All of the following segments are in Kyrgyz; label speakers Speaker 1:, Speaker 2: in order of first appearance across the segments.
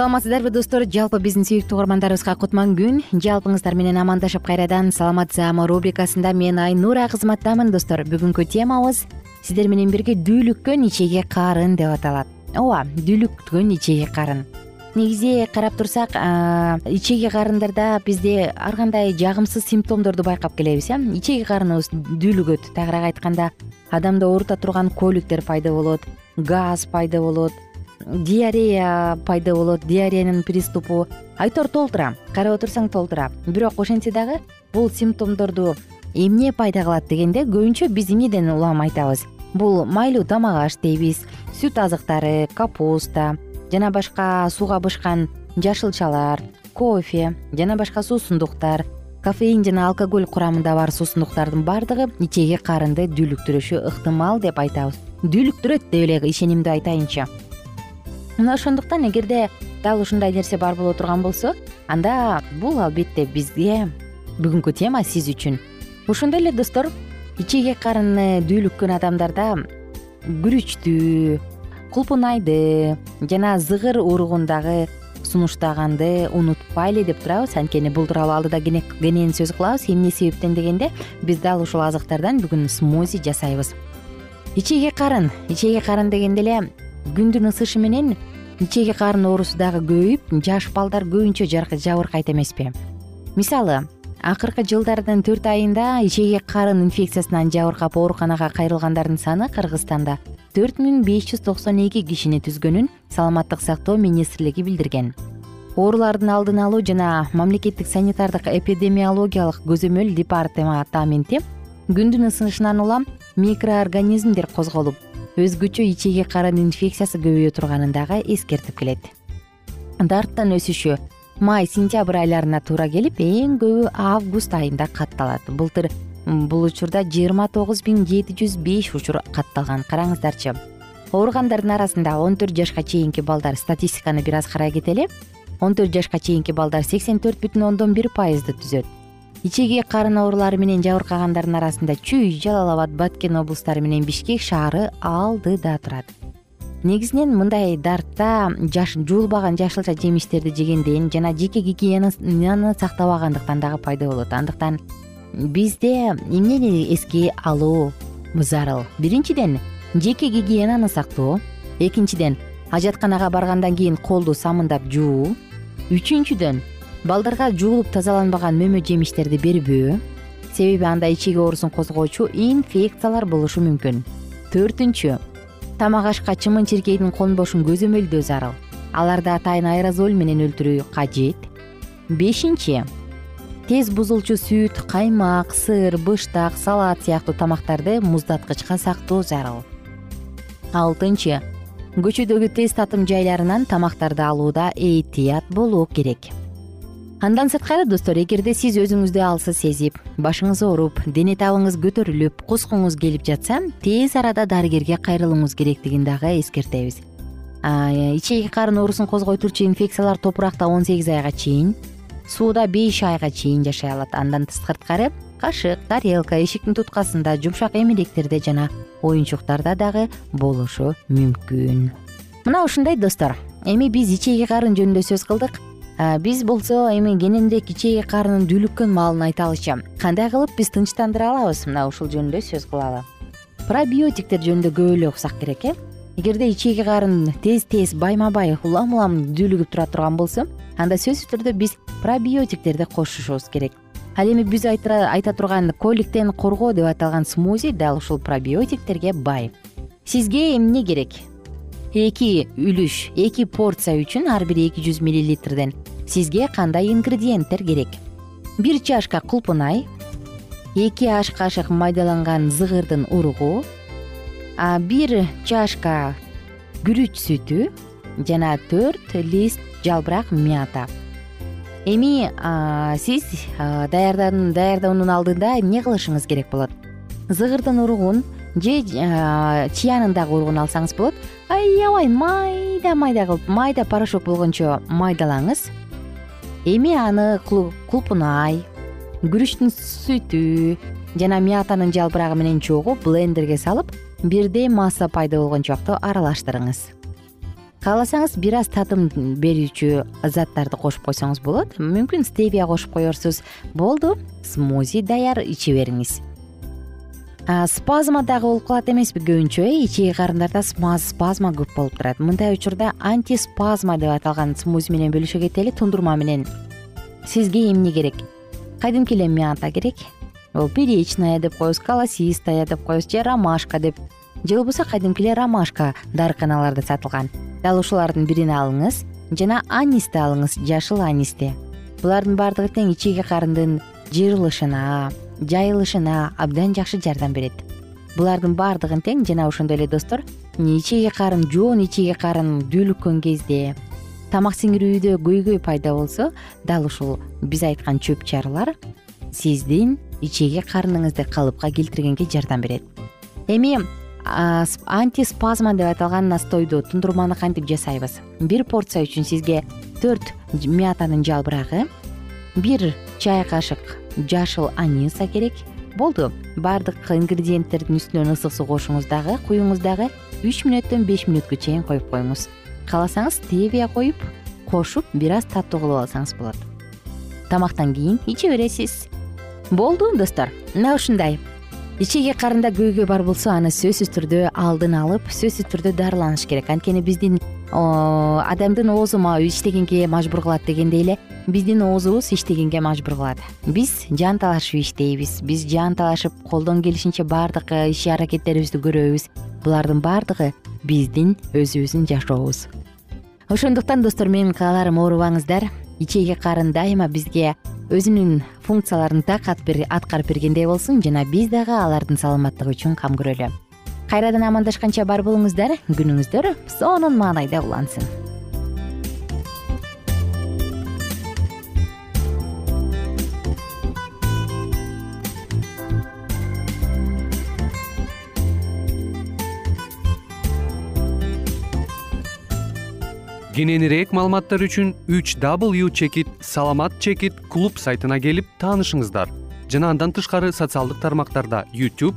Speaker 1: саламатсыздарбы достор? Жалпы биздин сүйүктүү угармандарыбызга кутман күн. Жалпыңыздар менен амандашып кайрадан саламат саама рубрикасында мен айнура кызматтамын достор. Бүгүнкү темабыз сиздер менен бирге дүүлүккөн ичеги карын деп аталат. Ооба дүүлүккөн ичеги карын. Негизи карап турсак ичеги карындарда бизде ар кандай жагымсыз симптомдорду байкап келебиз э ичеги карыныбыз дүүлүгөт тагыраак айтканда адамды оорута турган коликтер пайда болот газ пайда болот диарея пайда болот диареянын приступу. Айтор толтура карап отурсаң толтура. Бирок ошентсе дагы бул симптомдорду эмне пайда кылат дегенде көбүнчө биз эмнеден улам айтабыз. Бул майлуу тамак аш дейбиз сүт азыктары капуста жана башка сууга бышкан жашылчалар кофе жана башка суусундуктар кофеин жана алкоголь курамында бар суусундуктардын баардыгы ичеги карынды дүүлүктүрүшү ыктымал деп айтабыз. Дүүлүктүрөт деп эле ишенимдүү айтайынчы мына ошондуктан эгерде дал ушундай нерсе бар боло турган болсо анда бул албетте бизге бүгүнкү тема сиз үчүн. Ошондой эле достор ичеги карыны дүүлүккөн адамдарда күрүчтү кулпунайды жана зыгыр уругун дагы сунуштаганды унутпайлы деп турабыз. Анткени бул тууралуу алдыда кенен сөз кылабыз. Эмне себептен дегенде биз дал ушул азыктардан бүгүн смузи жасайбыз. Ичеги карын ичеги карын дегенде эле күндүн ысышы менен ичеги карын оорусу дагы көбөйүп жаш балдар көбүнчө жабыркайт эмеспи. Мисалы акыркы жылдардын төрт айында ичеги карын инфекциясынан жабыркап ооруканага кайрылгандардын саны кыргызстанда төрт миң беш жүз токсон эки кишини түзгөнүн саламаттык сактоо министрлиги билдирген. Оорулардын алдын алуу жана мамлекеттик санитардык эпидемиологиялык көзөмөл департаменти күндүн ысышынан улам микроорганизмдер козголуп өзгөчө ичеги карын инфекциясы көбөйө турганын дагы эскертип келет. Дарттын өсүшү май сентябрь айларына туура келип эң көбү август айында катталат. Былтыр бул учурда жыйырма тогуз миң жети жүз беш учур катталган. Караңыздарчы ооругандардын арасында он төрт жашка чейинки балдар статистиканы бир аз карай кетели. Он төрт жашка чейинки балдар сексен төрт бүтүн ондон бир пайызды түзөт ичеги карын оорулары менен жабыркагандардын арасында чүй жалал абад баткен облустары менен бишкек шаары алдыда турат. Негизинен мындай дартта жуулбаган жашылча жемиштерди жегенден жана жеке гигиенаны сактабагандыктан дагы пайда болот. Андыктан бизде эмнени эске алуу зарыл биринчиден жеке гигиенаны сактоо. Экинчиден ажатканага баргандан кийин колду самындап жуу. Үчүнчүдөн балдарга жуулуп тазаланбаган мөмө жемиштерди бербөө себеби анда ичеги оорусун козгоочу инфекциялар болушу мүмкүн. Төртүнчү тамак ашка чымын чиркейдин конбошун көзөмөлдөө зарыл. Аларды атайын аэрозоль менен өлтүрүү кажет. Бешинчи тез бузулчу сүт каймак сыр быштак салат сыяктуу тамактарды муздаткычка сактоо зарыл. Алтынчы көчөдөгү тез татым жайларынан тамактарды алууда этият болуу керек андан сырткары достор эгерде сиз өзүңүздү алсыз сезип башыңыз ооруп дене табыңыз көтөрүлүп кускуңуз келип жатса тез арада дарыгерге кайрылууңуз керектигин дагы эскертебиз. Ичеги карын оорусун козгой турчу инфекциялар топуракта он сегиз айга чейин сууда беш айга чейин жашай алат. Андан сырткары кашык тарелка эшиктин туткасында жумшак эмеректерде жана оюнчуктарда дагы болушу мүмкүн. Мына ушундай достор. Эми биз ичеги карын жөнүндө сөз кылдык биз болсо эми кененирээк ичеги карынын дүүлүккөн маалын айталычы кандай кылып биз тынчтандыра алабыз? Мына ушул жөнүндө сөз кылалы пробиотиктер жөнүндө көп эле уксак керек э? Эгерде ичеги карын тез тез байма бай улам улам дүүлүгүп тура турган болсо анда сөзсүз түрдө биз пробиотиктерди кошушубуз керек. Ал эми биз айта турган коликтен коргоо деп аталган смузи дал ушул пробиотиктерге бай. Сизге эмне керек эки үлүш эки порция үчүн ар бир эки жүз миллилитрден сизге кандай ингредиенттер керек? Бир чашка кулпунай эки аш кашык майдаланган зыгырдын уругу бир чашка күрүч сүтү жана төрт лист жалбырак мята. Эми сиз даярдоонун алдында эмне кылышыңыз керек болот? Зыгырдын уругун же чиянын дагы уругун алсаңыз болот аябай майда майда кылып майда порошок болгончо майдалаңыз. Эми аны кулпунай күрүчтүн сүтү жана мятанын жалбырагы менен чогуу блендерге салып бирдей масса пайда болгончокто аралаштырыңыз. Кааласаңыз бир аз татым берүүчү заттарды кошуп койсоңуз болот. Мүмкүн стевия кошуп коерсуз болду смузи даяр иче бериңиз спазма дагы болуп калат эмеспи көбүнчө э? Ичеги карындарда спазма көп болуп турат. Мындай учурда антиспазма деп аталган смузи менен бөлүшө кетели тундурма менен. Сизге эмне керек? Кадимки эле мята керек? Бул перечная деп коебуз колосистая деп коебуз же ромашка деп. Же болбосо кадимки эле ромашка дарыканаларда сатылган. Дал ушулардын бирин алыңыз жана анисти алыңыз жашыл анисти булардын баардыгы тең ичеги карындын жыйрылышына жайылышына абдан жакшы жардам берет. Булардын баардыгын тең жана ошондой эле достор ичеги карын жоон ичеги карын дүүлүккөн кезде тамак сиңирүүдө көйгөй пайда болсо дал ушул биз айткан чөп чарылар сиздин ичеги карыныңызды калыпка келтиргенге жардам берет. Эми антиспазма деп аталган настойду тундурманы кантип жасайбыз? Бир порция үчүн сизге төрт мятанын жалбырагы бир чай кашык жашыл аниса керек. Болду баардык ингредиенттердин үстүнөн ысык суу кошуңуз дагы куюңуз дагы үч мүнөттөн беш мүнөткө чейин коюп коюңуз. Кааласаңыз стевия коюп кошуп бир аз таттуу кылып алсаңыз болот. Тамактан кийин иче бересиз. Болду достор. Мына ушундай. Ичеги карында көйгөй бар болсо аны сөзсүз түрдө алдын алып сөзсүз түрдө дарыланыш керек. Анткени биздин адамдын оозу иштегенге мажбур кылат дегендей эле биздин оозубуз иштегенге мажбур кылат. Биз жанталашып иштейбиз. Биз жанталашып колдон келишинче баардык иш аракеттерибизди көрөбүз. Булардын баардыгы биздин өзүбүздүн жашообуз. Ошондуктан достор менин кааларым оорубаңыздар. Ичеги карын дайыма бизге өзүнүн функцияларын так аткарып бергендей болсун жана биз дагы алардын саламаттыгы үчүн кам көрөлү кайрадан амандашканча бар болуңуздар. Күнүңүздөр сонун маанайда улансын.
Speaker 2: Кененирээк маалыматтар үчүн үч w чекит саламат чекит клуб сайтына келип таанышыңыздар. Жана андан тышкары социалдык тармактарда youtube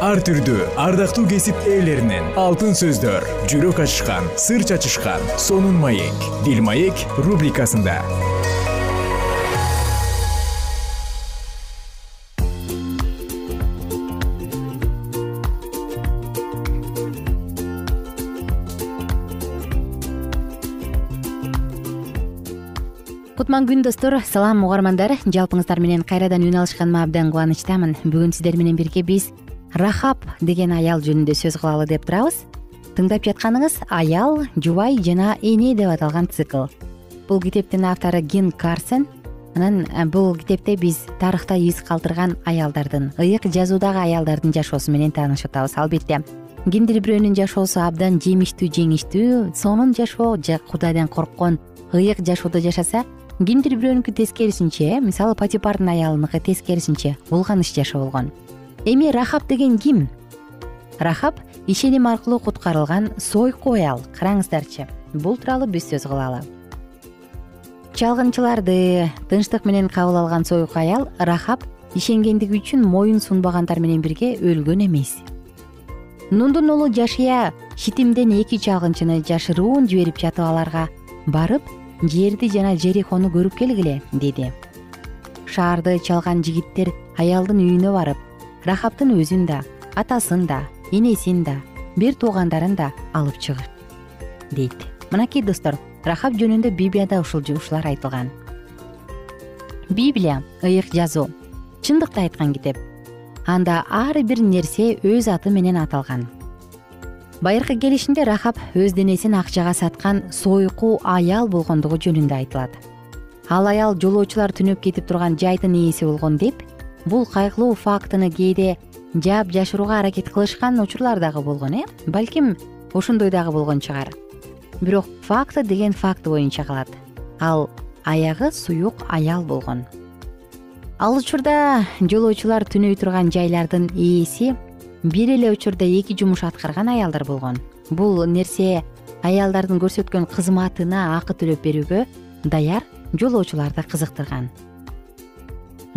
Speaker 3: ар түрдүү ардактуу кесип ээлеринен алтын сөздөр жүрөк ачышкан сыр чачышкан сонун маек. Дил маек рубрикасында.
Speaker 1: Кутман күн достор. Салам угармандар. Жалпыңыздар менен кайрадан үн алышканыма абдан кубанычтамын. Бүгүн сиздер менен бирге биз рахаб деген аял жөнүндө сөз кылалы деп турабыз. Тыңдап жатканыңыз аял жубай жана эне деп аталган цикл. Бул китептин автору ген карсен. Анан э, бул китепте биз тарыхта из калтырган аялдардын ыйык жазуудагы аялдардын жашоосу менен таанышып атабыз албетте. Кимдир бирөөнүн жашоосу абдан жемиштүү жеңиштүү сонун жашоо кудайдан корккон ыйык жашоодо жашаса кимдир бирөөнүкү тескерисинче мисалы патипардын аялыныкы тескерисинче булганыч жашоо болгон эми рахаб деген ким? Рахаб ишеним аркылуу куткарылган сойку аял караңыздарчы. Бул тууралуу биз сөз кылалы чалгынчыларды тынчтык менен кабыл алган сойку аял рахаб ишенгендиги үчүн моюн сунбагандар менен бирге өлгөн эмес. Нундун уулу жашия шитимден эки чалгынчыны жашыруун жиберип жатып аларга барып жерди жана жерихону көрүп келгиле деди. Шаарды чалган жигиттер аялдын үйүнө барып рахабтын өзүн да атасын да энесин да бир туугандарын да алып чыгышт дейт. Мынакей достор рахаб жөнүндө библияда ушул ушулар айтылган. Библия ыйык жазуу чындыкты айткан китеп. Анда ар бир нерсе өз аты менен аталган. Байыркы келишимде рахаб өз денесин акчага саткан сойку аял болгондугу жөнүндө айтылат. Ал аял жолоочулар түнөп кетип турган жайдын ээси болгон деп бул кайгылуу фактыны кээде жаап жашырууга аракет кылышкан учурлар дагы болгон э? Балким ошондой дагы болгон чыгар. Бирок факты деген факты боюнча калат. Ал аягы суюк аял болгон. Ал учурда жолоочулар түнөй турган жайлардын ээси бир эле учурда эки жумуш аткарган аялдар болгон. Бул нерсе аялдардын көрсөткөн кызматына акы төлөп берүүгө даяр жолоочуларды кызыктырган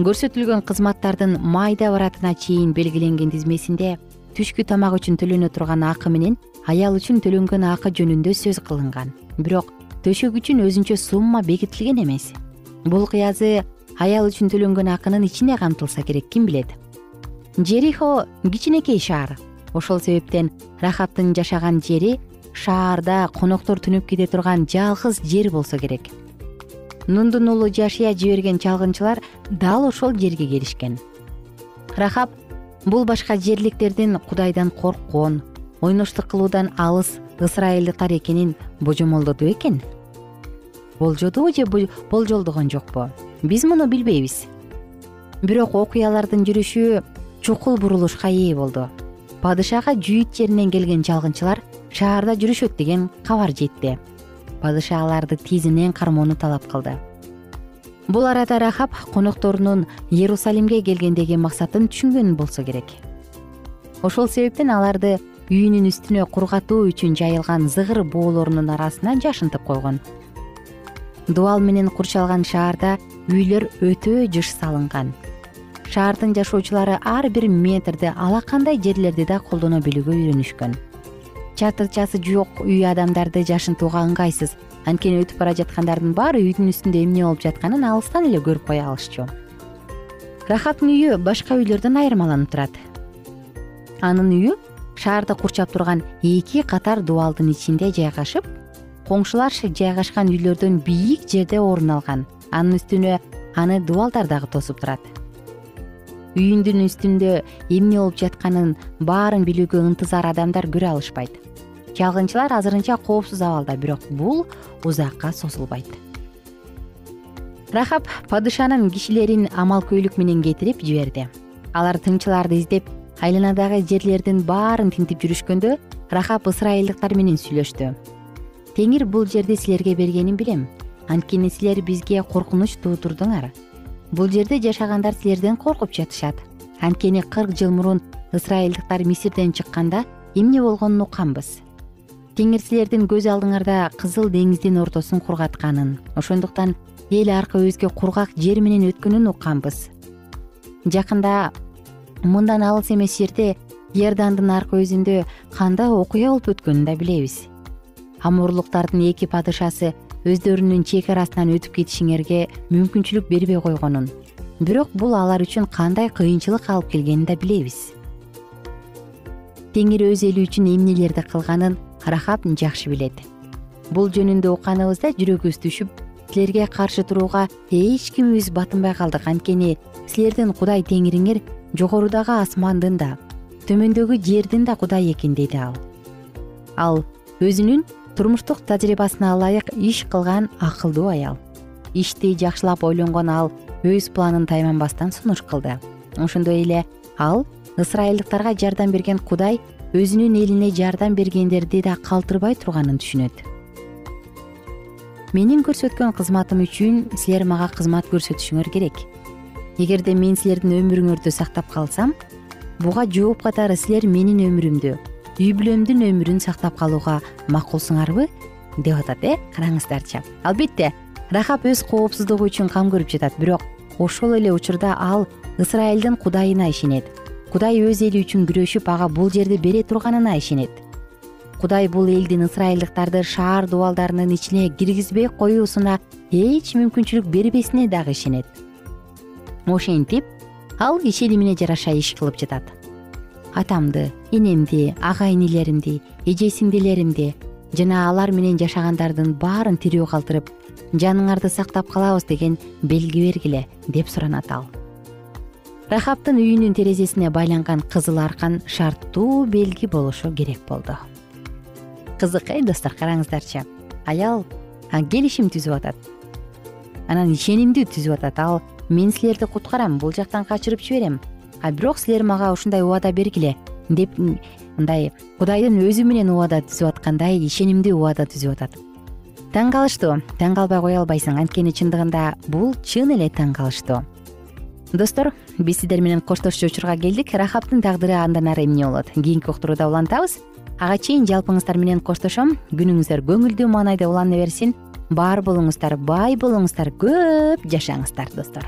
Speaker 1: көрсөтүлгөн кызматтардын майда баратына чейин белгиленген тизмесинде түшкү тамак үчүн төлөнө турган акы менен аял үчүн төлөнгөн акы жөнүндө сөз кылынган. Бирок төшөк үчүн өзүнчө сумма бекитилген эмес. Бул кыязы аял үчүн төлөнгөн акынын ичине камтылса керек ким билет? Жерихо кичинекей шаар. Ошол себептен рахабтын жашаган жери шаарда коноктор түнөп кете турган жалгыз жер болсо керек нундун уулу жашия жиберген чалгынчылар дал ошол жерге келишкен. Рахаб бул башка жерликтердин кудайдан корккон ойноштук кылуудан алыс ысырайылдыктар экенин божомолдоду бекен болжодубу же болжолдогон жокпу? Биз муну билбейбиз. Бирок окуялардын жүрүшү чукул бурулушка ээ болду. Падышага жүйүт жеринен келген чалгынчылар шаарда жүрүшөт деген кабар жетти падыша аларды тизинен кармоону талап кылды. Бул арада рахаб конокторунун иерусалимге келгендеги максатын түшүнгөн болсо керек. Ошол себептен аларды үйүнүн үстүнө кургатуу үчүн жайылган зыгыр боолорунун арасына жашынтып койгон. Дубал менен курчалган шаарда үйлөр өтө жыш салынган. Шаардын жашоочулары ар бир метрди ала кандай жерлерди да колдоно билүүгө үйрөнүшкөн чатырчасы жок үй адамдарды жашынтууга ыңгайсыз. Анткени өтүп бара жаткандардын баары үйдүн үстүндө эмне болуп жатканын алыстан эле көрүп кое алышчу. Рахабтын үйү башка үйлөрдөн айырмаланып турат. Анын үйү шаарды курчап турган эки катар дубалдын ичинде жайгашып коңшулар жайгашкан үйлөрдөн бийик жерде орун алган. Анын үстүнө аны дубалдар дагы тосуп турат үйүндүн үстүндө эмне болуп жатканын баарын билүүгө ынтызар адамдар көрө алышпайт. Чалгынчылар азырынча коопсуз абалда бирок бул узакка созулбайт. Рахаб падышанын кишилерин амалкөйлүк менен кетирип жиберди. Алар тыңчыларды издеп айланадагы жерлердин баарын тинтип жүрүшкөндө рахаб ысрайылдыктар менен сүйлөштү. Теңир бул жерди силерге бергенин билем. Анткени силер бизге коркунуч туудурдуңар бул жерде жашагандар силерден коркуп жатышат. Анткени кырк жыл мурун ысрайылдыктар мисирден чыкканда эмне болгонун укканбыз? Теңир силердин көз алдыңарда кызыл деңиздин ортосун кургатканын ошондуктан эл аркы өзгө кургак жер менен өткөнүн укканбыз. Жакында мындан алыс эмес жерде иордандын аркы өзүндө кандай окуя болуп өткөнүн да билебиз. Амурлуктардын эки падышасы өздөрүнүн чек арасынан өтүп кетишиңерге мүмкүнчүлүк бербей койгонун. Бирок бул алар үчүн кандай кыйынчылык алып келгенин да билебиз. Теңир өз эли үчүн эмнелерди кылганын рахаб жакшы билет. Бул жөнүндө укканыбызда жүрөгүбүз түшүп силерге каршы турууга эч кимибиз батынбай калдык анткени силердин кудай теңириңер жогорудагы асмандын да төмөндөгү жердин да кудайы экен деди ал. Ал өзүнүн турмуштук тажрыйбасына ылайык иш кылган акылдуу аял. Ишти жакшылап ойлонгон ал өз планын тайманбастан сунуш кылды. Ошондой эле ал ысрайылдыктарга жардам берген кудай өзүнүн элине жардам бергендерди да калтырбай турганын түшүнөт. Менин көрсөткөн кызматым үчүн силер мага кызмат көрсөтүшүңөр керек. Эгерде мен силердин өмүрүңөрдү сактап калсам буга жооп катары силер менин өмүрүмдү үй бүлөмдүн өмүрүн сактап калууга макулсуңарбы? Деп атат э караңыздарчы. Албетте рахаб өз коопсуздугу үчүн кам көрүп жатат бирок ошол эле учурда ал ысрайылдын кудайына ишенет. Кудай өз эли үчүн күрөшүп ага бул жерди бере турганына ишенет. Кудай бул элдин ысрайылдыктарды шаар дубалдарынын ичине киргизбей коюусуна эч мүмкүнчүлүк бербесине дагы ишенет. Ошентип ал ишенимине жараша иш кылып жатат атамды энемди ага инилеримди эже сиңдилеримди жана алар менен жашагандардын баарын тирүү калтырып жаныңарды сактап калабыз деген белги бергиле деп суранат ал. Рахабтын үйүнүн терезесине байланган кызыл аркан шарттуу белги болушу керек болду. Кызык э достор караңыздарчы. Аял келишим түзүп атат. Анан ишенимди түзүп атат ал. Мен силерди куткарам бул жактан качырып жиберем а бирок силер мага ушундай убада бергиле деп мындай кудайдын өзү менен убада түзүп аткандай ишенимдүү убада түзүп атат. Таң калыштуу таң калбай кое албайсың. Анткени чындыгында бул чын эле таң калыштуу. Достор биз сиздер менен коштошчу учурга келдик. Рахабтын тагдыры андан ары эмне болот? Кийинки уктурууда улантабыз. Ага чейин жалпыңыздар менен коштошом. Күнүңүздөр көңүлдүү маанайда улана берсин бар болуңуздар бай болуңуздар көп жашаңыздар достор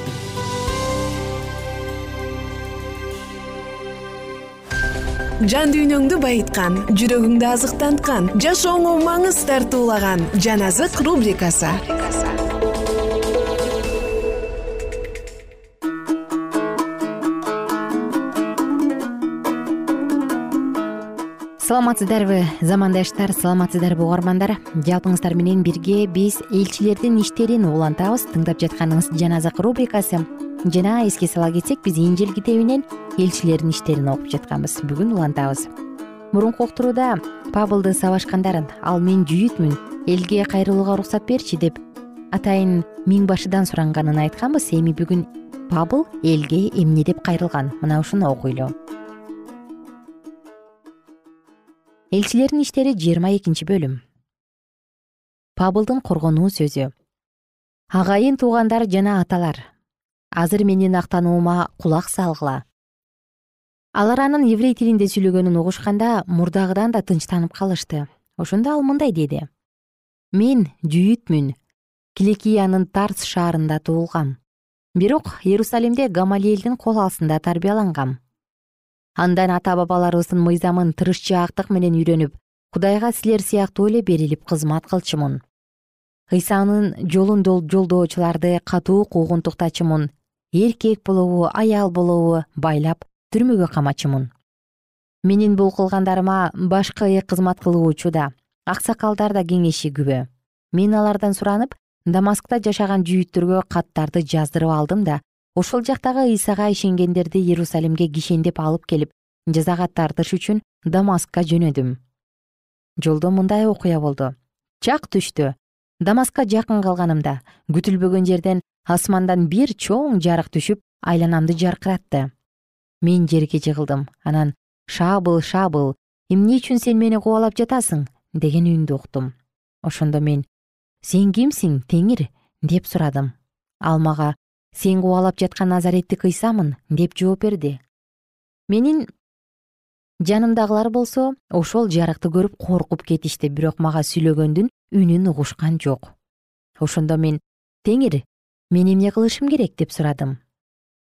Speaker 4: жан дүйнөңдү байыткан жүрөгүңдү азыктанткан жашооңо маңыз тартуулаган жан азык рубрикасы.
Speaker 1: Саламатсыздарбы замандаштар саламатсыздарбы угармандар. Жалпыңыздар менен бирге биз элчилердин иштерин улантабыз тыңдап жатканыңыз жан азык рубрикасы жана эске сала кетсек биз инжил китебинен элчилердин иштерин окуп жатканбыз. Бүгүн улантабыз. Мурунку уктурууда пабылды сабашкандарын ал мен жүйүтмүн элге кайрылууга уруксат берчи деп атайын миң башыдан суранганын айтканбыз. Эми бүгүн пабыл элге эмне деп кайрылган. Мына ушуну окуйлу. Элчилердин иштери жыйырма экинчи бөлүм. Пабылдын коргонуу сөзү. Агайын туугандар жана аталар азыр менин актануума кулак салгыла. Алар анын еврей тилинде сүйлөгөнүн угушканда мурдагыдан да тынчтанып калышты. Ошондо ал мындай деди. Мен жүйүтмүн. Киликиянын тарс шаарында туулгам. Бирок иерусалимде гамалиэлдин кол астында тарбиялангам. Андан ата бабаларыбыздын мыйзамын тырышчаактык менен үйрөнүп кудайга силер сыяктуу эле берилип кызмат кылчумун. Ыйсанын жолун жолдоочуларды катуу куугунтуктачумун эркек болобу аял болобу байлап түрмөгө камачумун. Менин бул кылгандарыма башкы кызмат кылуучу да аксакалдар да кеңешигүбө мен алардан суранып дамаскта жашаган жүйүттөргө каттарды жаздырып алдым да ошол жактагы ыйсага ишенгендерди иерусалимге кишендеп алып келип жазага тартыш үчүн дамаскка жөнөдүм. Жолдо мындай окуя болду. Чак түштө дамаскка жакын калганымда күтүлбөгөн жерден асмандан бир чоң жарык түшүп айланамды жаркыратты. Мен жерге жыгылдым анан шабыл шабыл эмне үчүн сен мени кубалап жатасың? деген үндү уктум. Ошондо мен сен кимсиң теңир? деп сурадым. Ал мага сен кубалап жаткан назареттик ыйсамын деп жооп берди. Менин жанымдагылар болсо ошол жарыкты көрүп коркуп кетишти. Бирок мага сүйлөгөндүн үнүн угушкан жок. Ошондо мен теңир мен эмне кылышым керек? деп сурадым.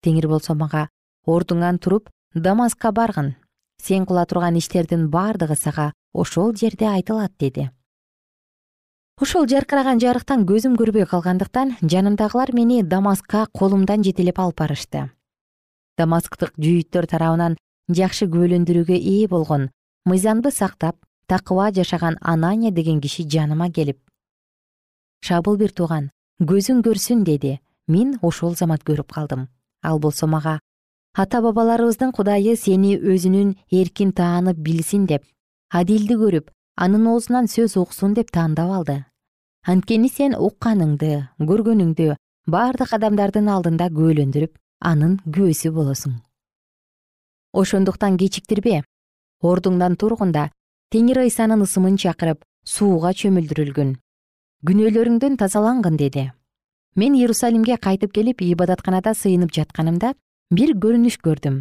Speaker 1: Теңир болсо мага ордуңан туруп дамаскка баргын. Сен кыла турган иштердин бардыгы сага ошол жерде айтылат деди. Ошол жаркыраган жарыктан көзүм көрбөй калгандыктан жанымдагылар мени дамаскка колумдан жетелеп алып барышты. Дамасктык жүйүттөр тарабынан жакшы күбөлөндүрүүгө ээ болгон мыйзамды сактап такыба жашаган анания деген киши жаныма келип шабыл бир тууган көзүң көрсүн деди. Мен ошол замат көрүп калдым. Ал болсо мага ата бабаларыбыздын кудайы сени өзүнүн эркин таанып билсин деп адилди көрүп анын оозунан сөз уксун деп тандап алды. Анткени сен укканыңды көргөнүңдү бардык адамдардын алдында күбөлөндүрүп анын күбөсү болосуң ошондуктан кечиктирбе ордуңдан тургунда теңир ыйсанын ысымын чакырып сууга чөмүлдүрүлгүн. Күнөөлөрүңдөн тазалангын деди. Мен иерусалимге кайтып келип ибадатканада сыйынып жатканымда бир көрүнүш көрдүм.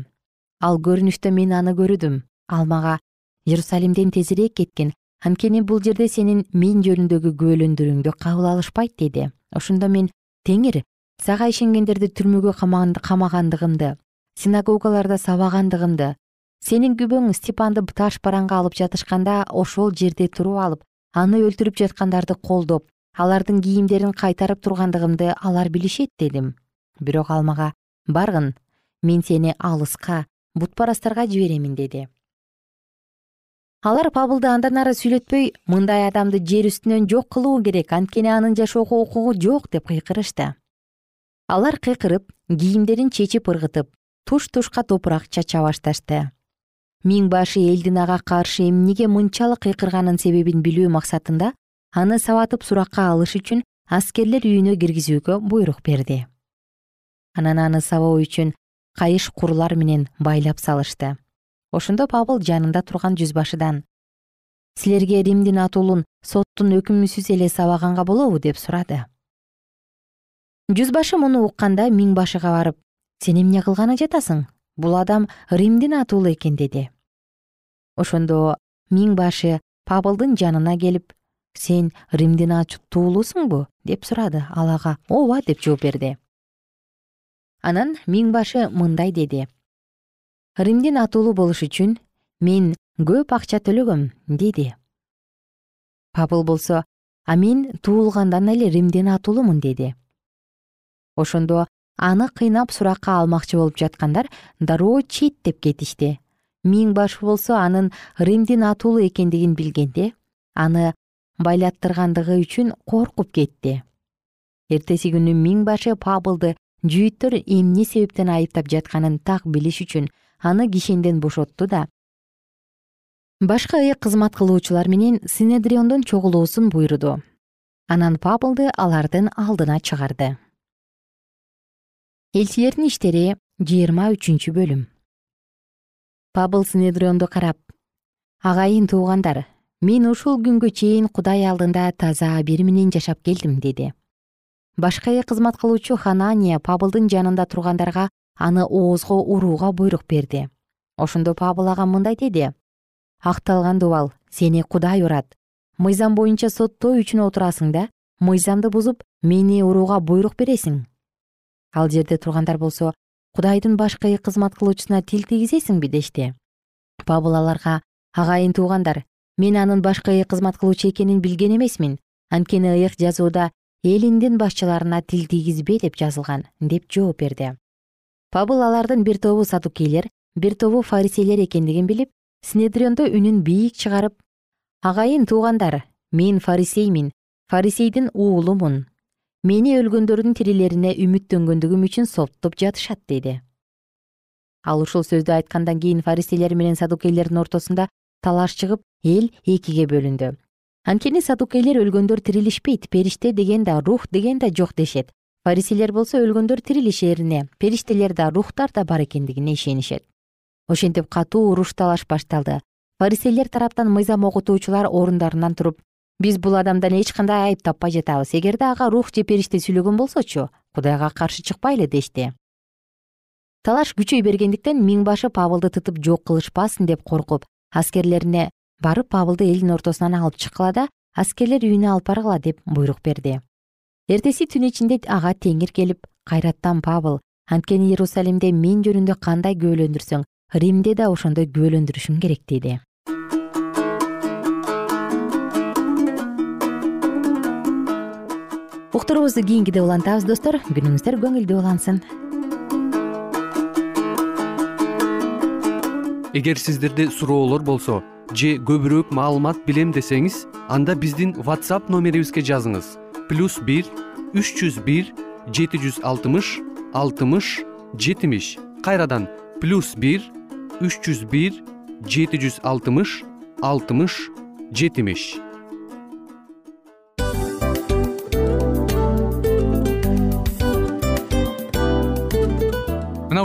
Speaker 1: Ал көрүнүштө мен аны көрдүм ал мага иерусалимден тезирээк кеткин анткени бул жерде сенин мен жөнүндөгү күбөлөндөрүңдү кабыл алышпайт деди. Ошондо мен теңир сага ишенгендерди түрмөгө камагандыгымды синагогаларда сабагандыгымды сенин күбөң степанды таш бараңга алып жатышканда ошол жерде туруп алып аны өлтүрүп жаткандарды колдоп алардын кийимдерин кайтарып тургандыгымды алар билишет дедим. Бирок ал мага баргын мен сени алыска бутпарастарга жиберемин деди. Алар пабылды андан ары сүйлөтпөй мындай адамды жер үстүнөн жок кылуу керек анткени анын жашоого укугу жок деп кыйкырышты. Алар кыйкырып кийимдерин чечип ыргытып туш тушка топурак чача башташты миң башы элдин ага каршы эмнеге мынчалык кыйкырганын себебин билүү максатында аны сабатып суракка алыш үчүн аскерлер үйүнө киргизүүгө буйрук берди. Анан аны сабоо үчүн кайыш курлар менен байлап салышты. Ошондо пабыл жанында турган жүзбашыдан силерге римдин атуулун соттун өкүмүсүз эле сабаганга болобу деп сурады. Жүзбашы муну укканда миң башыга барып сен эмне кылганы жатасың бул адам римдин атуулу экен деди. Ошондо миң башы пабылдын жанына келип сен римдин атуулусуңбу деп сурады. Ал ага ооба! деп жооп берди. Анан миң башы мындай деди. Римдин атуулу болуш үчүн мен көп акча төлөгөм! деди. Пабыл болсо а мен туулгандан эле римдин атуулумун! деди. Ошондо аны кыйнап суракка алмакчы болуп жаткандар дароо четтеп кетишти. Миң башы болсо анын римдин атуулу экендигин билгенде аны байлаттыргандыгы үчүн коркуп кетти. Эртеси күнү миң башы пабылды жүйүттөр эмне себептен айыптап жатканын так билиш үчүн аны кишенден бошотту да. Башка ыйык кызмат кылуучулар менен синедриондун чогулуусун буйруду. Анан пабылды алардын алдына чыгарды элчилердин иштери жыйырма үчүнчү бөлүм. Пабыл синедрионду карап агайын туугандар мен ушул күнгө чейин кудай алдында таза абир менен жашап келдим деди. Башкы кызмат кылуучу ханания пабылдын жанында тургандарга аны оозго урууга буйрук берди. Ошондо пабыл ага мындай деди. Акталган дубал сени кудай урат. Мыйзам боюнча соттоо үчүн отурасың да мыйзамды бузуп мени урууга буйрук бересиң ал жерде тургандар болсо кудайдын башкы кызмат кылуучусуна тил тийгизесиңби? дешти. Пабыл аларга агайын туугандар мен анын башкы кызмат кылуучу экенин билген эмесмин. Анткени ыйык жазууда элиндин башчыларына тил тийгизбе деп жазылган деп жооп берди. Пабыл алардын бир тобу садукейлер бир тобу фарисейлер экендигин билип синедриондо үнүн бийик чыгарып агайын туугандар мен фарисеймин. Фарисейдин уулумун мени өлгөндөрдүн тирилерине үмүттөнгөндүгүм үчүн соттоп жатышат деди. Ал ушул сөздү айткандан кийин фарисейлер менен садукейлердин ортосунда талаш чыгып эл экиге бөлүндү. Анткени садукейлер өлгөндөр тирилишпейт периште деген да рух деген да жок дешет. Фарисейлер болсо өлгөндөр тирилишерине периштелер да рухтар да бар экендигине ишенишет ошентип катуу уруш талаш башталды. Фарисейлер тараптан мыйзам окутуучулар орундарынан туруп биз бул адамдан эч кандай айып таппай жатабыз. Эгерде ага рух же периште сүйлөгөн болсочу кудайга каршы чыкпайлы дешти. Талаш күчөй бергендиктен миң башы пабылды тытып жок кылышпасын деп коркуп аскерлерине барып пабылды элдин ортосунан алып чыккыла да аскерлер үйүнө алып баргыла деп буйрук берди. Эртеси түн ичинде ага теңир келип кайраттан пабыл анткени иерусалимде мен жөнүндө кандай күбөлөндүрсөң римде да ошондой күбөлөндүрүшүң керек деди уктуруубузду кийинкиде улантабыз достор. Күнүңүздөр көңүлдүү улансын.
Speaker 2: Эгер сиздерде суроолор болсо же көбүрөөк маалымат билем десеңиз анда биздин whatsapp номерибизге жазыңыз. Плюс бир үч жүз бир жети жүз алтымыш алтымыш жетимиш. Кайрадан плюс бир үч жүз бир жети жүз алтымыш алтымыш жетимиш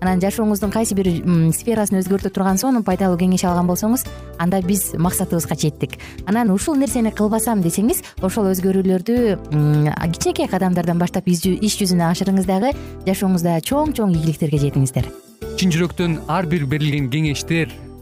Speaker 1: анан жашооңуздун кайсы бир сферасын өзгөртө турган сонун пайдалуу кеңеш алган болсоңуз анда биз максатыбызга жеттик. Анан ушул нерсени кылбасам десеңиз ошол өзгөрүүлөрдү кичинекей кадамдардан баштап иш жүзүнө ашырыңыз дагы жашооңузда чоң чоң ийгиликтерге жетиңиздер.
Speaker 2: Чын жүрөктөн ар бир берилген кеңештер